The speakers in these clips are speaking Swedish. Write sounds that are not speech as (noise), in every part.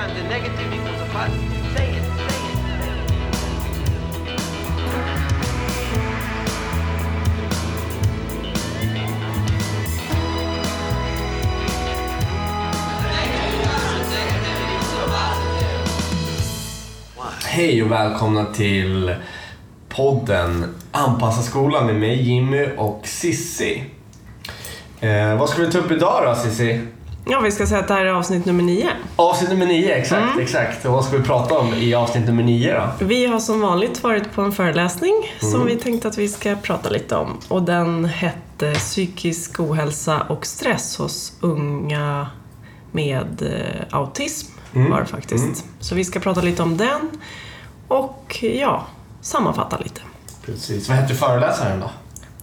Negative times a negative equals a positive. Say it, say it. Hej och välkomna till podden Anpassa skolan med mig Jimmy och Sissi. Eh, vad ska vi ta upp idag då Sissi? Ja, vi ska säga att det här är avsnitt nummer nio. Avsnitt nummer nio, exakt. exakt. Och vad ska vi prata om i avsnitt nummer nio då? Vi har som vanligt varit på en föreläsning som vi tänkte att vi ska prata lite om. Och den hette Psykisk ohälsa och stress hos unga med eh, autism var det faktiskt. Så vi ska prata lite om den och ja, sammanfatta lite. Precis. Vad hette föreläsaren då?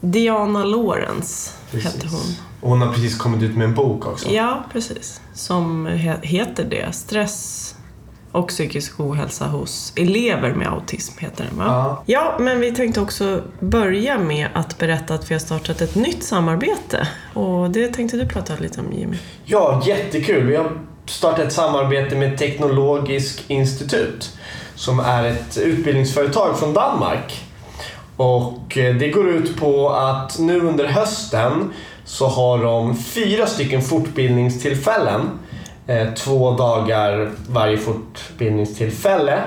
Diana Lorenz hette hon. Och hon har precis kommit ut med en bok också. Ja, precis. Som he- heter det. Stress och psykisk ohälsa hos elever med autism heter den va? Ja. Ja, men vi tänkte också börja med att berätta att vi har startat ett nytt samarbete. Och det tänkte du prata lite om Jimmy. Ja, jättekul. Vi har startat ett samarbete med Teknologisk institut som är ett utbildningsföretag från Danmark. Och eh, det går ut på att nu under hösten så har de fyra stycken fortbildningstillfällen. Eh, Två dagar varje fortbildningstillfälle.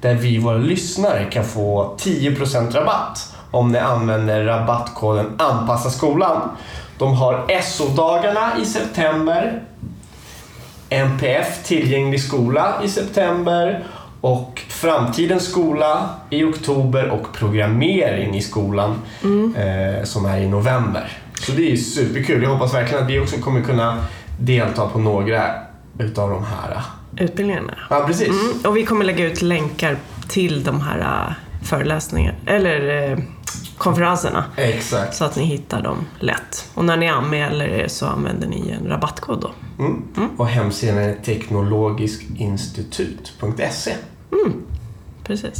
Där vi, våra lyssnare, kan få 10% rabatt om ni använder rabattkoden Anpassa skolan. De har SO-dagarna i september, NPF tillgänglig skola i september och Framtidens skola i oktober och programmering i skolan eh, som är i november. Så det är superkul. Jag hoppas verkligen att vi också kommer kunna delta på några utav de här. Utbildningarna. Ja, precis. Mm, och vi kommer lägga ut länkar till de här äh, föreläsningarna, eller äh, konferenserna. Exakt. Så att ni hittar dem lätt. Och när ni anmäler er så använder ni en rabattkod då. Mm. Och hemsidan är teknologiskinstitut.se. Precis.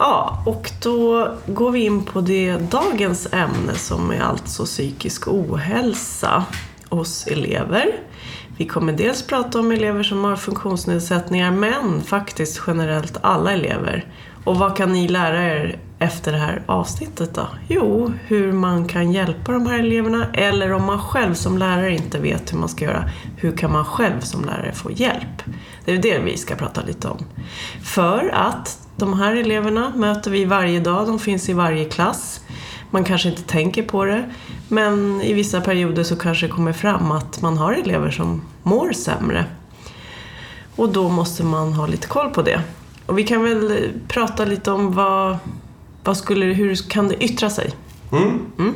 Ja, och då går vi in på det dagens ämne som är alltså psykisk ohälsa hos elever. Vi kommer dels prata om elever som har funktionsnedsättningar, men faktiskt generellt alla elever. Och vad kan ni lära er efter det här avsnittet då? Jo, hur man kan hjälpa de här eleverna, eller om man själv som lärare inte vet hur man ska göra, hur kan man själv som lärare få hjälp? Det är det vi ska prata lite om. För att de här eleverna möter vi varje dag, de finns i varje klass. Man kanske inte tänker på det, men i vissa perioder så kanske det kommer fram att man har elever som mår sämre. Och då måste man ha lite koll på det. Och vi kan väl prata lite om vad, vad skulle, hur kan det yttra sig? Mm.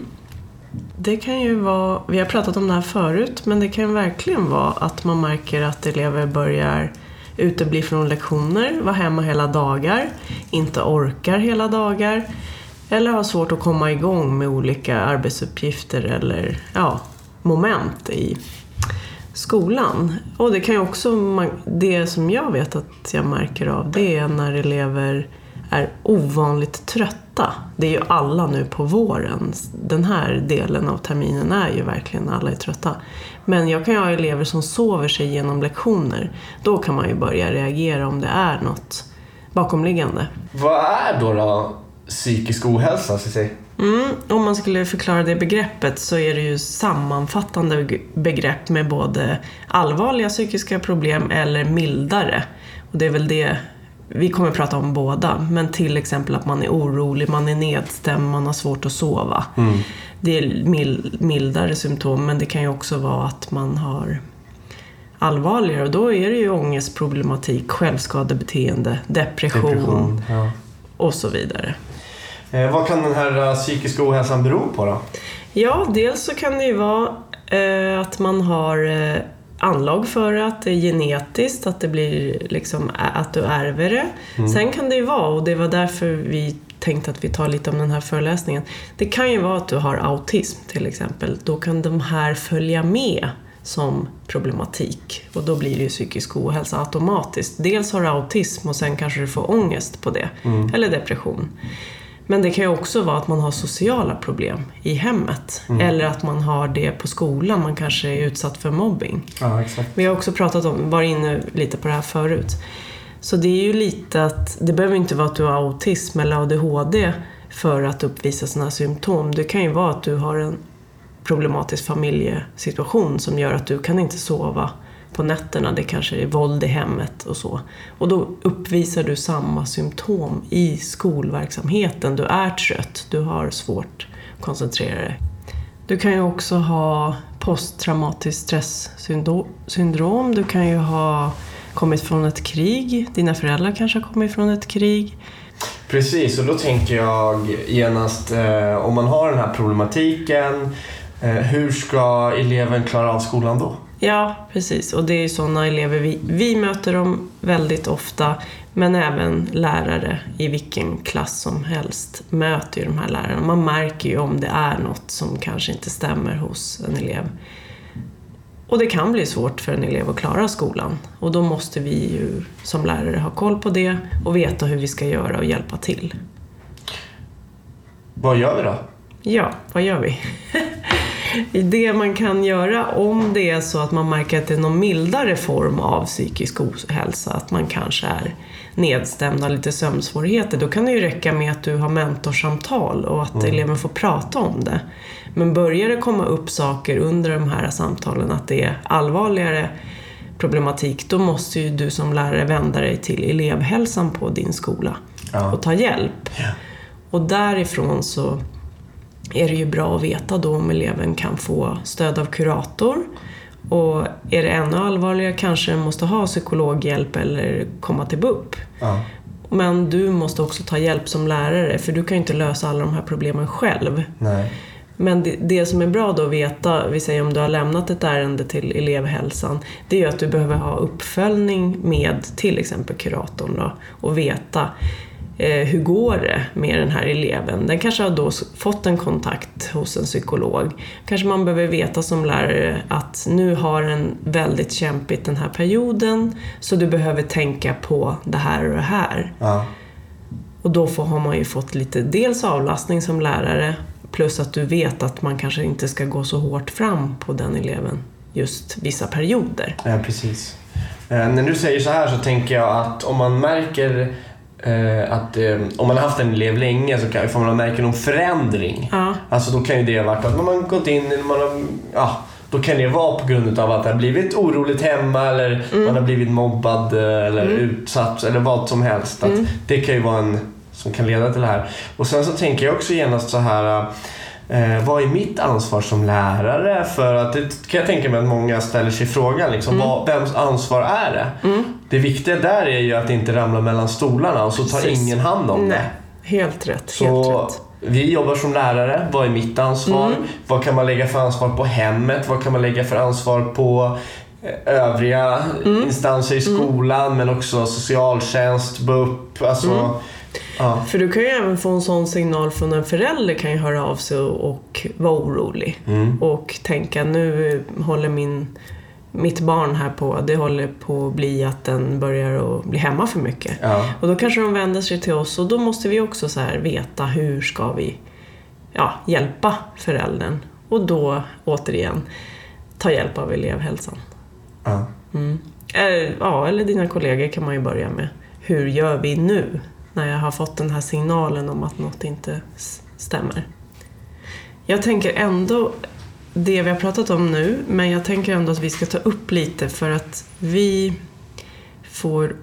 Det kan ju vara, vi har pratat om det här förut, men det kan verkligen vara att man märker att elever börjar utebli från lektioner, vara hemma hela dagar, inte orkar hela dagar eller har svårt att komma igång med olika arbetsuppgifter eller ja, moment i skolan. Och det kan ju också, det som jag vet att jag märker av, det är när elever är ovanligt trötta. Det är ju alla nu på våren. Den här delen av terminen är ju verkligen alla är trötta. Men jag kan ju ha elever som sover sig genom lektioner. Då kan man ju börja reagera om det är något bakomliggande. Vad är då, då psykisk ohälsa, Cissi? Mm, om man skulle förklara det begreppet så är det ju sammanfattande begrepp med både allvarliga psykiska problem eller mildare. Och det är väl det vi kommer prata om båda, men till exempel att man är orolig, man är nedstämd, man har svårt att sova. Det är mil- mildare symptom, men det kan ju också vara att man har allvarligare och då är det ju ångestproblematik, självskadebeteende, depression, Ja. och så vidare. Eh, vad kan den här eh, psykiska ohälsan bero på då? Ja, dels så kan det ju vara eh, att man har eh, anlag för det, att det är genetiskt, att det blir liksom att du ärver det. Sen kan det ju vara, och det var därför vi tänkte att vi tar lite om den här föreläsningen. Det kan ju vara att du har autism till exempel. Då kan de här följa med som problematik och då blir det ju psykisk ohälsa automatiskt. Dels har du autism och sen kanske du får ångest på det, eller depression. Men det kan ju också vara att man har sociala problem i hemmet. Eller att man har det på skolan. Man kanske är utsatt för mobbing. Ja. Vi har också pratat om, var inne lite på det här förut. Så det är ju lite att, det behöver inte vara att du har autism eller ADHD för att uppvisa sådana här symptom. Det kan ju vara att du har en problematisk familjesituation som gör att du kan inte sova på nätterna. Det kanske är våld i hemmet och så. Och då uppvisar du samma symptom i skolverksamheten. Du är trött, du har svårt att koncentrera dig. Du kan ju också ha posttraumatiskt stresssyndrom. Du kan ju ha kommit från ett krig. Dina föräldrar kanske har kommit från ett krig. Precis, och då tänker jag genast eh, om man har den här problematiken, eh, hur ska eleven klara av skolan då? Ja, precis. Och det är ju sådana elever vi, vi möter dem väldigt ofta. Men även lärare i vilken klass som helst möter ju de här lärarna. Man märker ju om det är något som kanske inte stämmer hos en elev. Och det kan bli svårt för en elev att klara skolan. Och då måste vi ju som lärare ha koll på det och veta hur vi ska göra och hjälpa till. Vad gör vi då? Ja, vad gör vi? (laughs) det man kan göra om det är så att man märker att det är någon mildare form av psykisk ohälsa, att man kanske är nedstämd och lite sömnsvårigheter, då kan det ju räcka med att du har mentorsamtal och att eleven får prata om det. Men börjar det komma upp saker under de här samtalen, att det är allvarligare problematik, då måste ju du som lärare vända dig till elevhälsan på din skola Ja. och ta hjälp. Ja. Och därifrån så är det ju bra att veta då om eleven kan få stöd av kurator. Och är det ännu allvarligare kanske den måste ha psykologhjälp eller komma till BUP. Ja. Men du måste också ta hjälp som lärare för du kan ju inte lösa alla de här problemen själv. Nej. Men det, det som är bra då att veta, vi säger om du har lämnat ett ärende till elevhälsan, det är ju att du behöver ha uppföljning med till exempel kuratorn då, och veta eh, hur går det med den här eleven? Den kanske har då fått en kontakt hos en psykolog. Kanske man behöver veta som lärare att nu har den väldigt kämpigt den här perioden, så du behöver tänka på det här och det här. Ja. Och då får, har man ju fått lite dels avlastning som lärare plus att du vet att man kanske inte ska gå så hårt fram på den eleven just vissa perioder. Ja, precis. Eh, när du säger så här så tänker jag att om man märker eh, att eh, om man har haft en elev länge så kan, får man märka någon förändring. Ja, Alltså då kan ju det ha varit att man har gått in, man har, ja, då kan det vara på grund av att det har blivit oroligt hemma eller man har blivit mobbad eh, eller utsatt eller vad som helst. Att Det kan ju vara en som kan leda till det här. Och sen så tänker jag också genast så här Eh, vad är mitt ansvar som lärare? För att det kan jag tänka mig att många ställer sig frågan. Liksom, vad, vems ansvar är det? Det viktiga där är ju att inte ramla mellan stolarna och så tar Precis. ingen hand om det. nej. Helt rätt. Helt Så rätt. vi jobbar som lärare. Vad är mitt ansvar? Vad kan man lägga för ansvar på hemmet? Vad kan man lägga för ansvar på eh, övriga instanser i skolan men också socialtjänst, BUP. Alltså, ja. För du kan ju även få en sån signal från en förälder kan ju höra av sig och vara orolig. Mm. Och tänka nu håller min, mitt barn här på, det håller på att bli att den börjar att bli hemma för mycket. Ja. Och då kanske de vänder sig till oss och då måste vi också så här veta hur ska vi ja, hjälpa föräldern. Och då återigen ta hjälp av elevhälsan. Ja. Eller, ja, eller dina kollegor kan man ju börja med. Hur gör vi nu? När jag har fått den här signalen om att något inte stämmer. Jag tänker ändå det vi har pratat om nu, men jag tänker ändå att vi ska ta upp lite för att vi får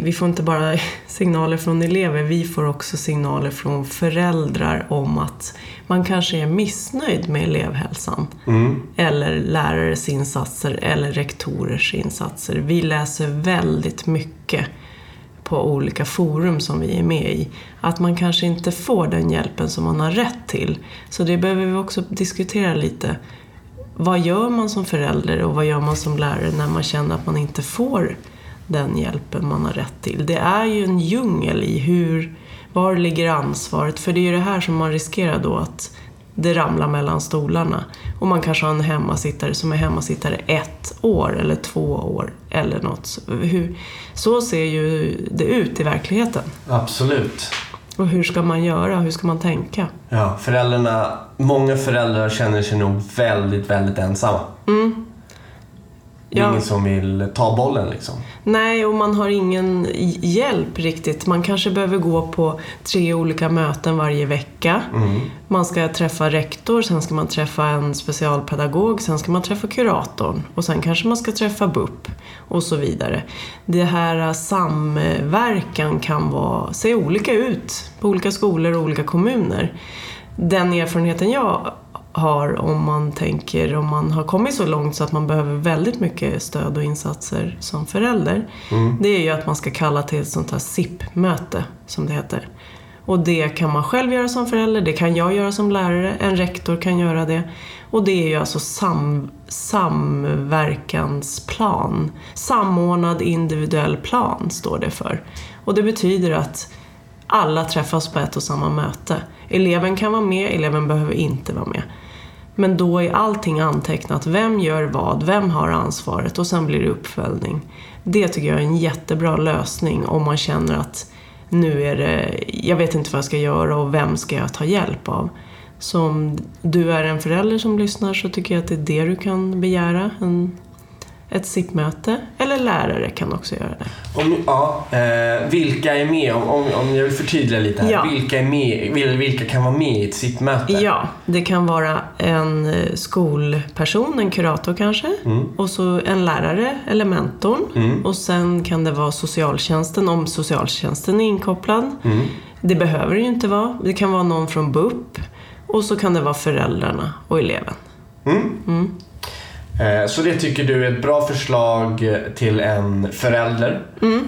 vi får inte bara (laughs) signaler från elever, vi får också signaler från föräldrar om att man kanske är missnöjd med elevhälsan. Mm. Eller lärares insatser eller rektorers insatser. Vi läser väldigt mycket på olika forum som vi är med i. Att man kanske inte får den hjälpen som man har rätt till. Så det behöver vi också diskutera lite. Vad gör man som förälder och vad gör man som lärare när man känner att man inte får den hjälpen man har rätt till? Det är ju en djungel i hur, var ligger ansvaret? För det är ju det här som man riskerar då att det ramlar mellan stolarna. Och man kanske har en hemmasittare som är hemmasittare ett år eller två år eller något. Hur, så ser ju det ut i verkligheten. Absolut. Och hur ska man göra? Hur ska man tänka? Ja, föräldrarna, många föräldrar känner sig nog väldigt, väldigt ensamma. Det är Ja. ingen som vill ta bollen liksom. Nej, och man har ingen hjälp riktigt. Man kanske behöver gå på tre olika möten varje vecka. Man ska träffa rektor, sen ska man träffa en specialpedagog, sen ska man träffa kuratorn och sen kanske man ska träffa BUP och så vidare. Det här eh, samverkan kan vara, se olika ut på olika skolor och olika kommuner. Den erfarenheten jag har om man tänker, om man har kommit så långt så att man behöver väldigt mycket stöd och insatser som förälder. Det är ju att man ska kalla till ett sånt här SIP-möte, som det heter. Och det kan man själv göra som förälder, det kan jag göra som lärare, en rektor kan göra det. Och det är ju alltså sam, samverkansplan. Samordnad individuell plan står det för. Och det betyder att alla träffas på ett och samma möte. Eleven kan vara med, eleven behöver inte vara med. Men då är allting antecknat. Vem gör vad? Vem har ansvaret? Och sen blir det uppföljning. Det tycker jag är en jättebra lösning om man känner att nu är det, jag vet inte vad jag ska göra och vem ska jag ta hjälp av? Så om du är en förälder som lyssnar så tycker jag att det är det du kan begära. En, ett SIP-möte. Eller lärare kan också göra det. Om, ja, eh, vilka är med? Om, om, om jag vill förtydliga lite här. Ja. Vilka, är med, vil- vilka kan vara med i ett sittmöte? Ja, det kan vara en eh, skolperson, en kurator kanske. Och så en lärare eller mentorn. Och sen kan det vara socialtjänsten om socialtjänsten är inkopplad. Det behöver det ju inte vara. Det kan vara någon från BUP. Och så kan det vara föräldrarna och eleven. Eh, så det tycker du är ett bra förslag till en förälder?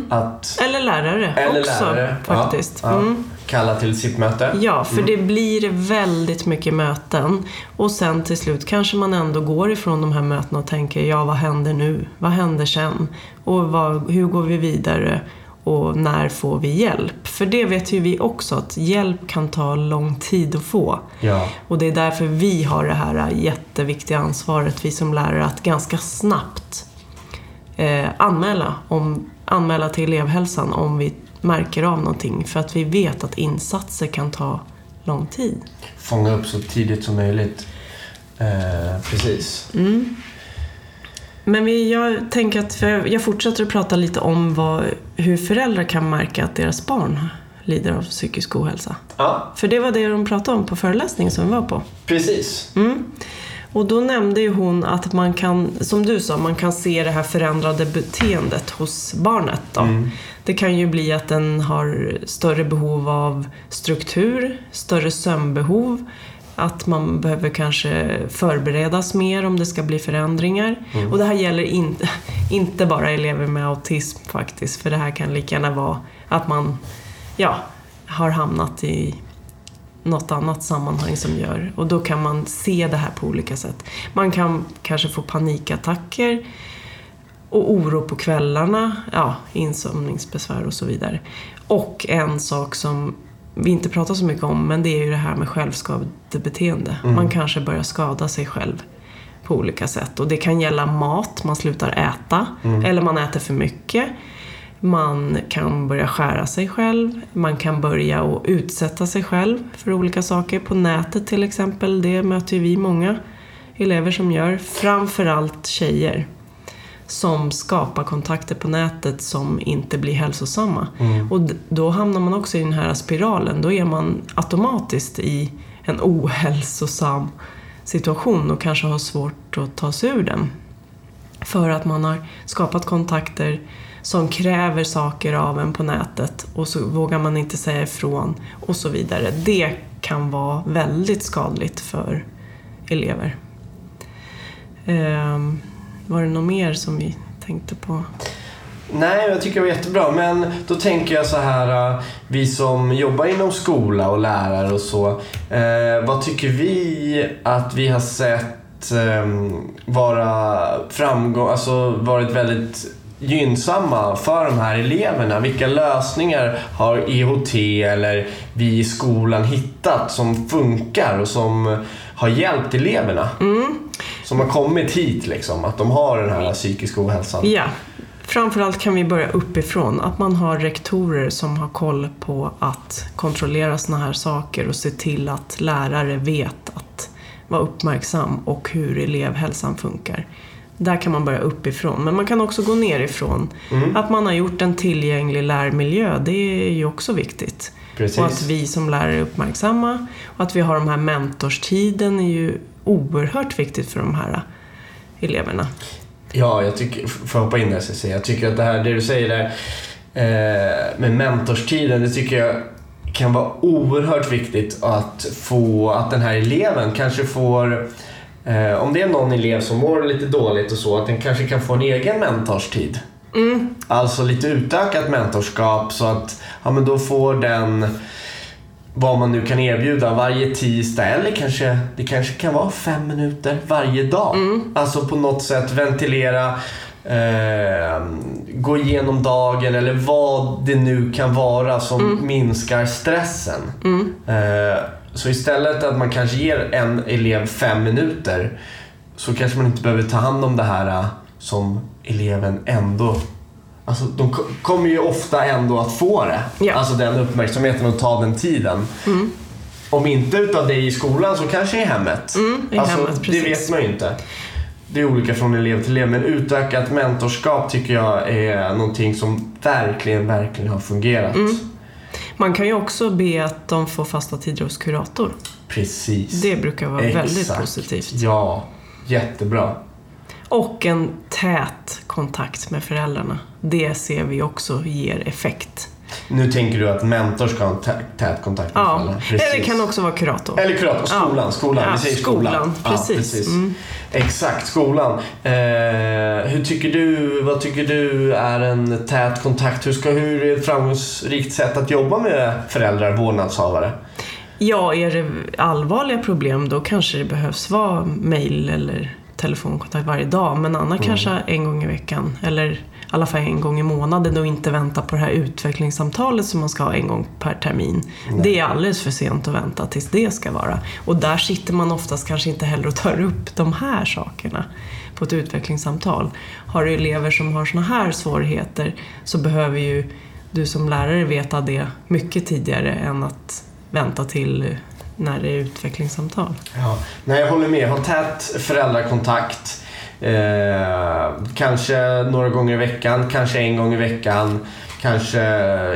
Att, Eller lärare eller Mm. också lärare faktiskt. Ja, ja, Mm. Kalla till sittmöte? Ja, för det blir väldigt mycket möten. Och sen till slut kanske man ändå går ifrån de här mötena och tänker, ja vad händer nu? Vad händer sen? Och vad, hur går vi vidare? Och när får vi hjälp? För det vet ju vi också, att hjälp kan ta lång tid att få. Ja. Och det är därför vi har det här jätteviktiga ansvaret, vi som lärare, att ganska snabbt eh, anmäla, om, anmäla till elevhälsan om vi märker av någonting. För att vi vet att insatser kan ta lång tid. Fånga upp så tidigt som möjligt. Eh, precis. Men vi, jag tänker att, för jag fortsätter att prata lite om vad, hur föräldrar kan märka att deras barn lider av psykisk ohälsa. Ja, För det var det de pratade om på föreläsningen som vi var på. precis. Mm. Och då nämnde ju hon att man kan, som du sa, man kan se det här förändrade beteendet hos barnet. Då. Det kan ju bli att den har större behov av struktur, större sömnbehov, att man behöver kanske förberedas mer om det ska bli förändringar. Och det här gäller in, (laughs) inte bara elever med autism faktiskt, för det här kan lika gärna vara att man ja, har hamnat i något annat sammanhang som gör. Och då kan man se det här på olika sätt. Man kan kanske få panikattacker och oro på kvällarna, ja, insomningsbesvär och så vidare. Och en sak som vi inte pratar så mycket om, men det är ju det här med självskadebeteende. Man kanske börjar skada sig själv på olika sätt. Och det kan gälla mat, man slutar äta, eller man äter för mycket. Man kan börja skära sig själv, man kan börja att utsätta sig själv för olika saker. På nätet till exempel, det möter ju vi många elever som gör. Framförallt tjejer som skapar kontakter på nätet som inte blir hälsosamma. Och d- då hamnar man också i den här spiralen. Då är man automatiskt i en ohälsosam situation och kanske har svårt att ta sig ur den. För att man har skapat kontakter som kräver saker av en på nätet och så vågar man inte säga ifrån och så vidare. Det kan vara väldigt skadligt för elever. Ehm, var det något mer som vi tänkte på? Nej, jag tycker det var jättebra. Men då tänker jag så här, äh, vi som jobbar inom skola och lärare och så. Eh, vad tycker vi att vi har sett eh, vara framgång, alltså varit väldigt gynnsamma för de här eleverna? Vilka lösningar har EHT eller vi i skolan hittat som funkar och som har hjälpt eleverna? Som har kommit hit liksom, att de har den här psykiska ohälsan. Ja, framförallt kan vi börja uppifrån. Att man har rektorer som har koll på att kontrollera såna här saker och se till att lärare vet att vara uppmärksam och hur elevhälsan funkar. Där kan man börja uppifrån. Men man kan också gå nerifrån. Mm. Att man har gjort en tillgänglig lärmiljö, det är ju också viktigt. Precis. Och att vi som lärare är uppmärksamma. Och att vi har de här mentorstiden är ju oerhört viktigt för de här eleverna. Ja, jag tycker, för att hoppa in där Cissi, jag tycker att det här, det du säger där eh, med mentorstiden, det tycker jag kan vara oerhört viktigt att få, att den här eleven kanske får eh, om det är någon elev som mår lite dåligt och så, att den kanske kan få en egen mentorstid. Mm. Alltså lite utökat mentorskap så att ja, men då får den vad man nu kan erbjuda varje tisdag eller kanske det kanske kan vara fem minuter varje dag. Alltså på något sätt ventilera, eh, gå igenom dagen eller vad det nu kan vara som minskar stressen. Eh, så istället att man kanske ger en elev fem minuter så kanske man inte behöver ta hand om det här eh, som eleven ändå Alltså de ko- kommer ju ofta ändå att få det. Ja. Alltså den uppmärksamheten och ta den tiden. Om inte utav dig i skolan så kanske i hemmet. Mm, i alltså, hemmet, det vet man ju inte. Det är olika från elev till elev men utökat mentorskap tycker jag är någonting som verkligen, verkligen har fungerat. Mm. Man kan ju också be att de får fasta tider hos kurator. Precis. Det brukar vara väldigt Exakt. positivt. Ja, jättebra. Och en tät kontakt med föräldrarna. Det ser vi också ger effekt. Nu tänker du att mentor ska ha en tä- tät kontakt med Ja, föräldrarna. eller det kan också vara kurator. Eller kurator, skolan. Ja. skolan. Ja, Vi säger skolan. skolan, Ja, precis. Mm. Exakt, skolan. Eh, hur tycker du, vad tycker du är en tät kontakt? Hur, ska, hur är ett framgångsrikt sätt att jobba med föräldrar, vårdnadshavare? Ja, är det allvarliga problem då kanske det behövs vara mejl eller telefonkontakt varje dag. Men annars Mm. kanske en gång i veckan eller i alla fall en gång i månaden och inte vänta på det här utvecklingssamtalet som man ska ha en gång per termin. Det är alldeles för sent att vänta tills det ska vara. Och där sitter man oftast kanske inte heller och tar upp de här sakerna på ett utvecklingssamtal. Har du elever som har såna här svårigheter så behöver ju du som lärare veta det mycket tidigare än att vänta till när det är utvecklingssamtal. Ja. Nej, jag håller med. Ha tät föräldrakontakt. Eh, kanske några gånger i veckan, kanske en gång i veckan, kanske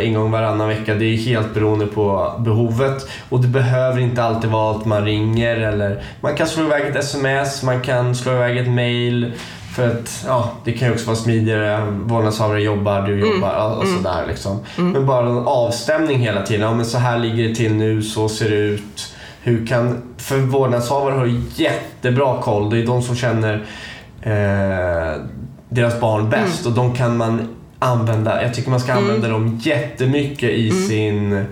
en gång varannan vecka. Det är helt beroende på behovet. Och det behöver inte alltid vara att man ringer eller man kan slå iväg ett sms, man kan slå iväg ett mail. För att ja, det kan ju också vara smidigare. Vårdnadshavare jobbar, du jobbar och sådär liksom. Men bara en avstämning hela tiden. Ja, men så här ligger det till nu, så ser det ut. Hur kan, för vårdnadshavare har jättebra koll. Det är de som känner eh, deras barn bäst och de kan man använda. Jag tycker man ska använda dem jättemycket i sin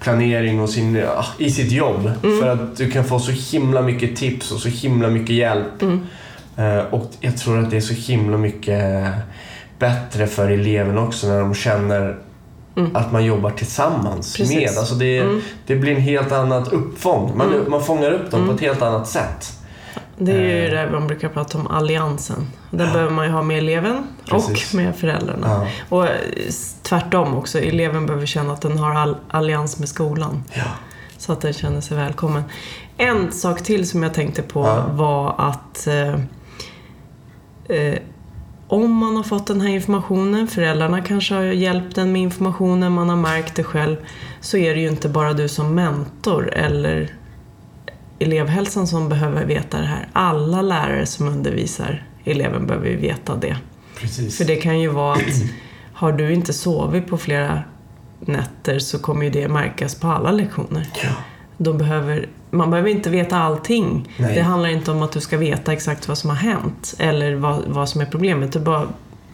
planering och sin, ja, i sitt jobb. För att du kan få så himla mycket tips och så himla mycket hjälp. Eh, och jag tror att det är så himla mycket bättre för eleven också när de känner att man jobbar tillsammans Precis. med. Alltså det, det blir en helt annat uppfång. Man, man fångar upp dem på ett helt annat sätt. Det är ju Eh. det man brukar prata om alliansen. Den behöver man ju ha med eleven Precis. och med föräldrarna. Ja. Och eh, tvärtom också, eleven behöver känna att den har all allians med skolan. Ja. Så att den känner sig välkommen. En sak till som jag tänkte på Ja. var att eh, om man har fått den här informationen, föräldrarna kanske har hjälpt den med informationen, man har märkt det själv, så är det ju inte bara du som mentor eller elevhälsan som behöver veta det här. Alla lärare som undervisar eleven behöver ju veta det. Precis. För det kan ju vara att har du inte sovit på flera nätter så kommer ju det märkas på alla lektioner. Ja. Då behöver, man behöver inte veta allting. Nej. Det handlar inte om att du ska veta exakt vad som har hänt eller vad, vad som är problemet. Är bara,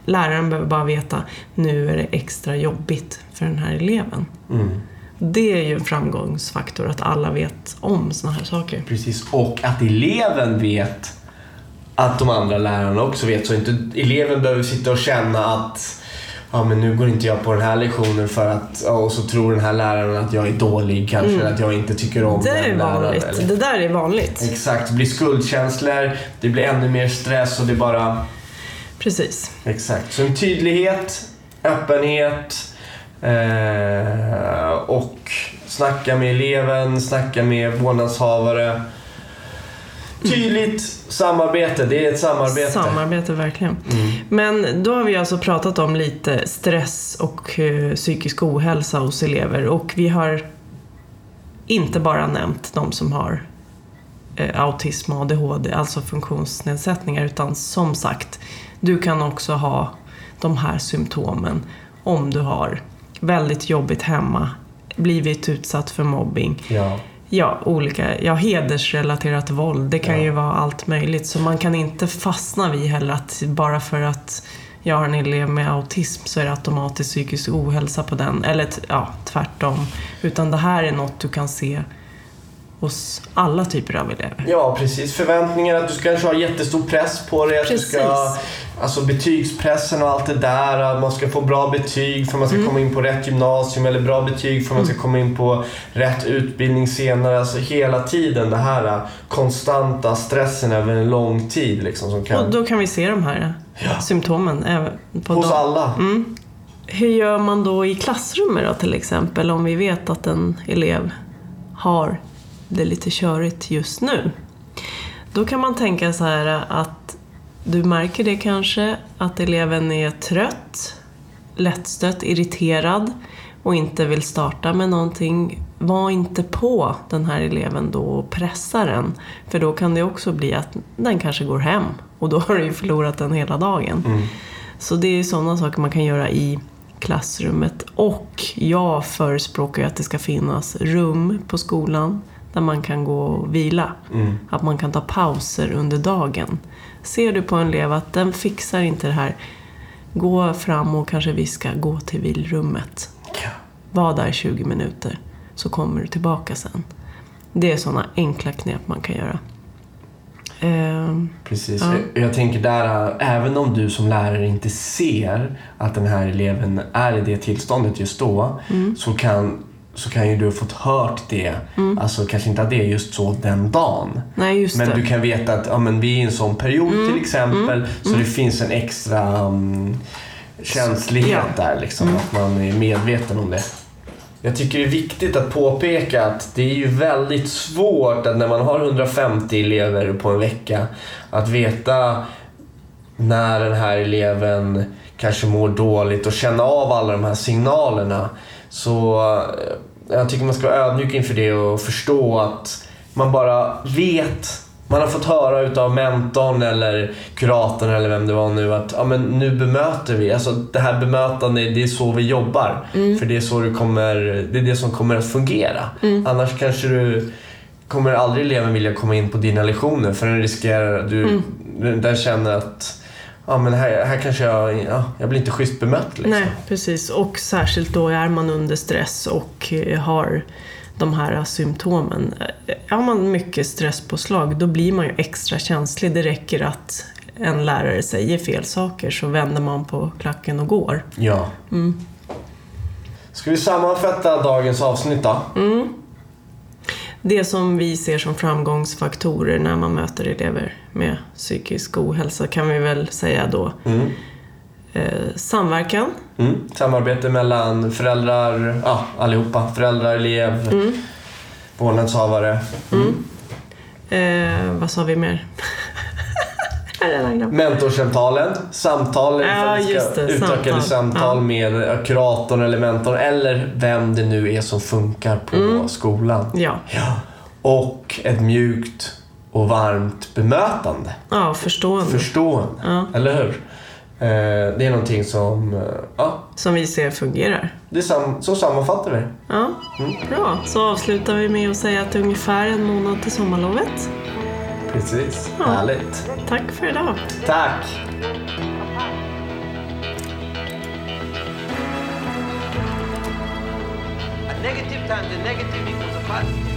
läraren behöver bara veta nu är det extra jobbigt för den här eleven. Mm. Det är ju en framgångsfaktor att alla vet om såna här saker. Precis. Och att eleven vet att de andra lärarna också vet. Så inte eleven behöver sitta och känna att ja, men nu går inte jag på den här lektionen för att, ja, och så tror den här läraren att jag är dålig kanske, eller att jag inte tycker om Mm. Det den är läraren. vanligt. Eller... Det där är vanligt. Exakt, det blir skuldkänslor, det blir ännu mer stress och det bara... Precis. Exakt. Så en tydlighet, öppenhet eh, och snacka med eleven, snacka med vårdnadshavare. Tydligt samarbete, det är ett samarbete. Samarbete, verkligen. Mm. Men då har vi alltså pratat om lite stress och eh, psykisk ohälsa hos elever och vi har inte bara nämnt de som har eh, autism och ADHD, alltså funktionsnedsättningar, utan som sagt, du kan också ha de här symptomen om du har väldigt jobbigt hemma, blivit utsatt för mobbing, Ja. Ja, olika. Ja, hedersrelaterat våld. Det kan Ja. ju vara allt möjligt. Så man kan inte fastna vid heller att bara för att jag har en elev med autism så är det automatiskt psykisk ohälsa på den. Eller ja, tvärtom. Utan det här är något du kan se hos alla typer av elever. Ja, precis. Förväntningar att du ska kanske ha jättestor press på dig. Att du ska, alltså betygspressen och allt det där. Att man ska få bra betyg för att man ska komma in på rätt gymnasium. Eller bra betyg för att man ska komma in på rätt utbildning senare. Alltså hela tiden det här äh, konstanta stressen över en lång tid. Liksom, som Och kan, då kan vi se de här Ja. symptomen. På hos dem. alla. Hur gör man då i klassrummet då till exempel om vi vet att en elev har det lite körigt just nu? Då kan man tänka så här att du märker det kanske att eleven är trött, lättstött, irriterad och inte vill starta med någonting. Var inte på den här eleven då och pressa den. För då kan det också bli att den kanske går hem och då (laughs) har du ju förlorat den hela dagen. Så det är sådana saker man kan göra i klassrummet. Och jag förespråkar ju att det ska finnas rum på skolan där man kan gå och vila. Att man kan ta pauser under dagen. Ser du på en elev att den fixar inte det här, gå fram och kanske viska gå till vilrummet. Ja. Var där 20 minuter, så kommer du tillbaka sen. Det är sådana enkla knep man kan göra. Ehm, Precis. Ja. Jag, jag tänker där, äh, även om du som lärare inte ser att den här eleven är i det tillståndet just då, Mm. så, kan, så kan ju du ha fått hört det. Alltså kanske inte att det är just så den dagen. nej, Men det. du kan veta att ja, men vi är i en sån period Mm. till exempel, så det finns en extra um, känslighet Ja. där. Liksom, Att man är medveten om det. Jag tycker det är viktigt att påpeka att det är ju väldigt svårt att när man har 150 elever på en vecka att veta när den här eleven kanske mår dåligt och känna av alla de här signalerna. Så eh, jag tycker man ska vara ödmjuk inför det och förstå att man bara vet man har fått höra utav mentorn eller kuratorn eller vem det var nu att ja, men nu bemöter vi. Alltså det här bemötandet, det är så vi jobbar. För det är så det kommer, det är det som kommer att fungera. Annars kanske du kommer aldrig eleven vilja komma in på dina lektioner för den riskerar du, den känner att ja, men här, här kanske jag, ja, jag blir inte schysst bemött. Liksom. Nej, precis. Och särskilt då är man under stress och eh, har de här symptomen. Eh, Har man mycket stresspåslag, då blir man ju extra känslig. Det räcker att en lärare säger fel saker så vänder man på klacken och går. Ja. Ska vi sammanfatta dagens avsnitt då? Det som vi ser som framgångsfaktorer när man möter elever med psykisk ohälsa kan vi väl säga då Mm. eh, samverkan, Mm. Samarbete mellan föräldrar, ja, allihopa. Föräldrar, elev, Mm. vårdnadshavare. eh, vad sa vi mer? Jag har redan glömt. Mentorsamtalen, samtal, Ja, det, utökade samtal. samtal Ja. med eh, kuratorn eller mentorn eller vem det nu är som funkar på Mm. skolan. Ja, Ja. Och ett mjukt och varmt bemötande. ja förstående. Förstående. Ja. Eller hur? Eh, det är någonting som, eh, ja, Som vi ser fungerar. det är sam- så sammanfattar vi. Ja, Mm. bra. Så avslutar vi med att säga att det är ungefär en månad till sommarlovet. Precis. Ja. Härligt. Tack för idag. Tack! A negative times a negative equals a positive.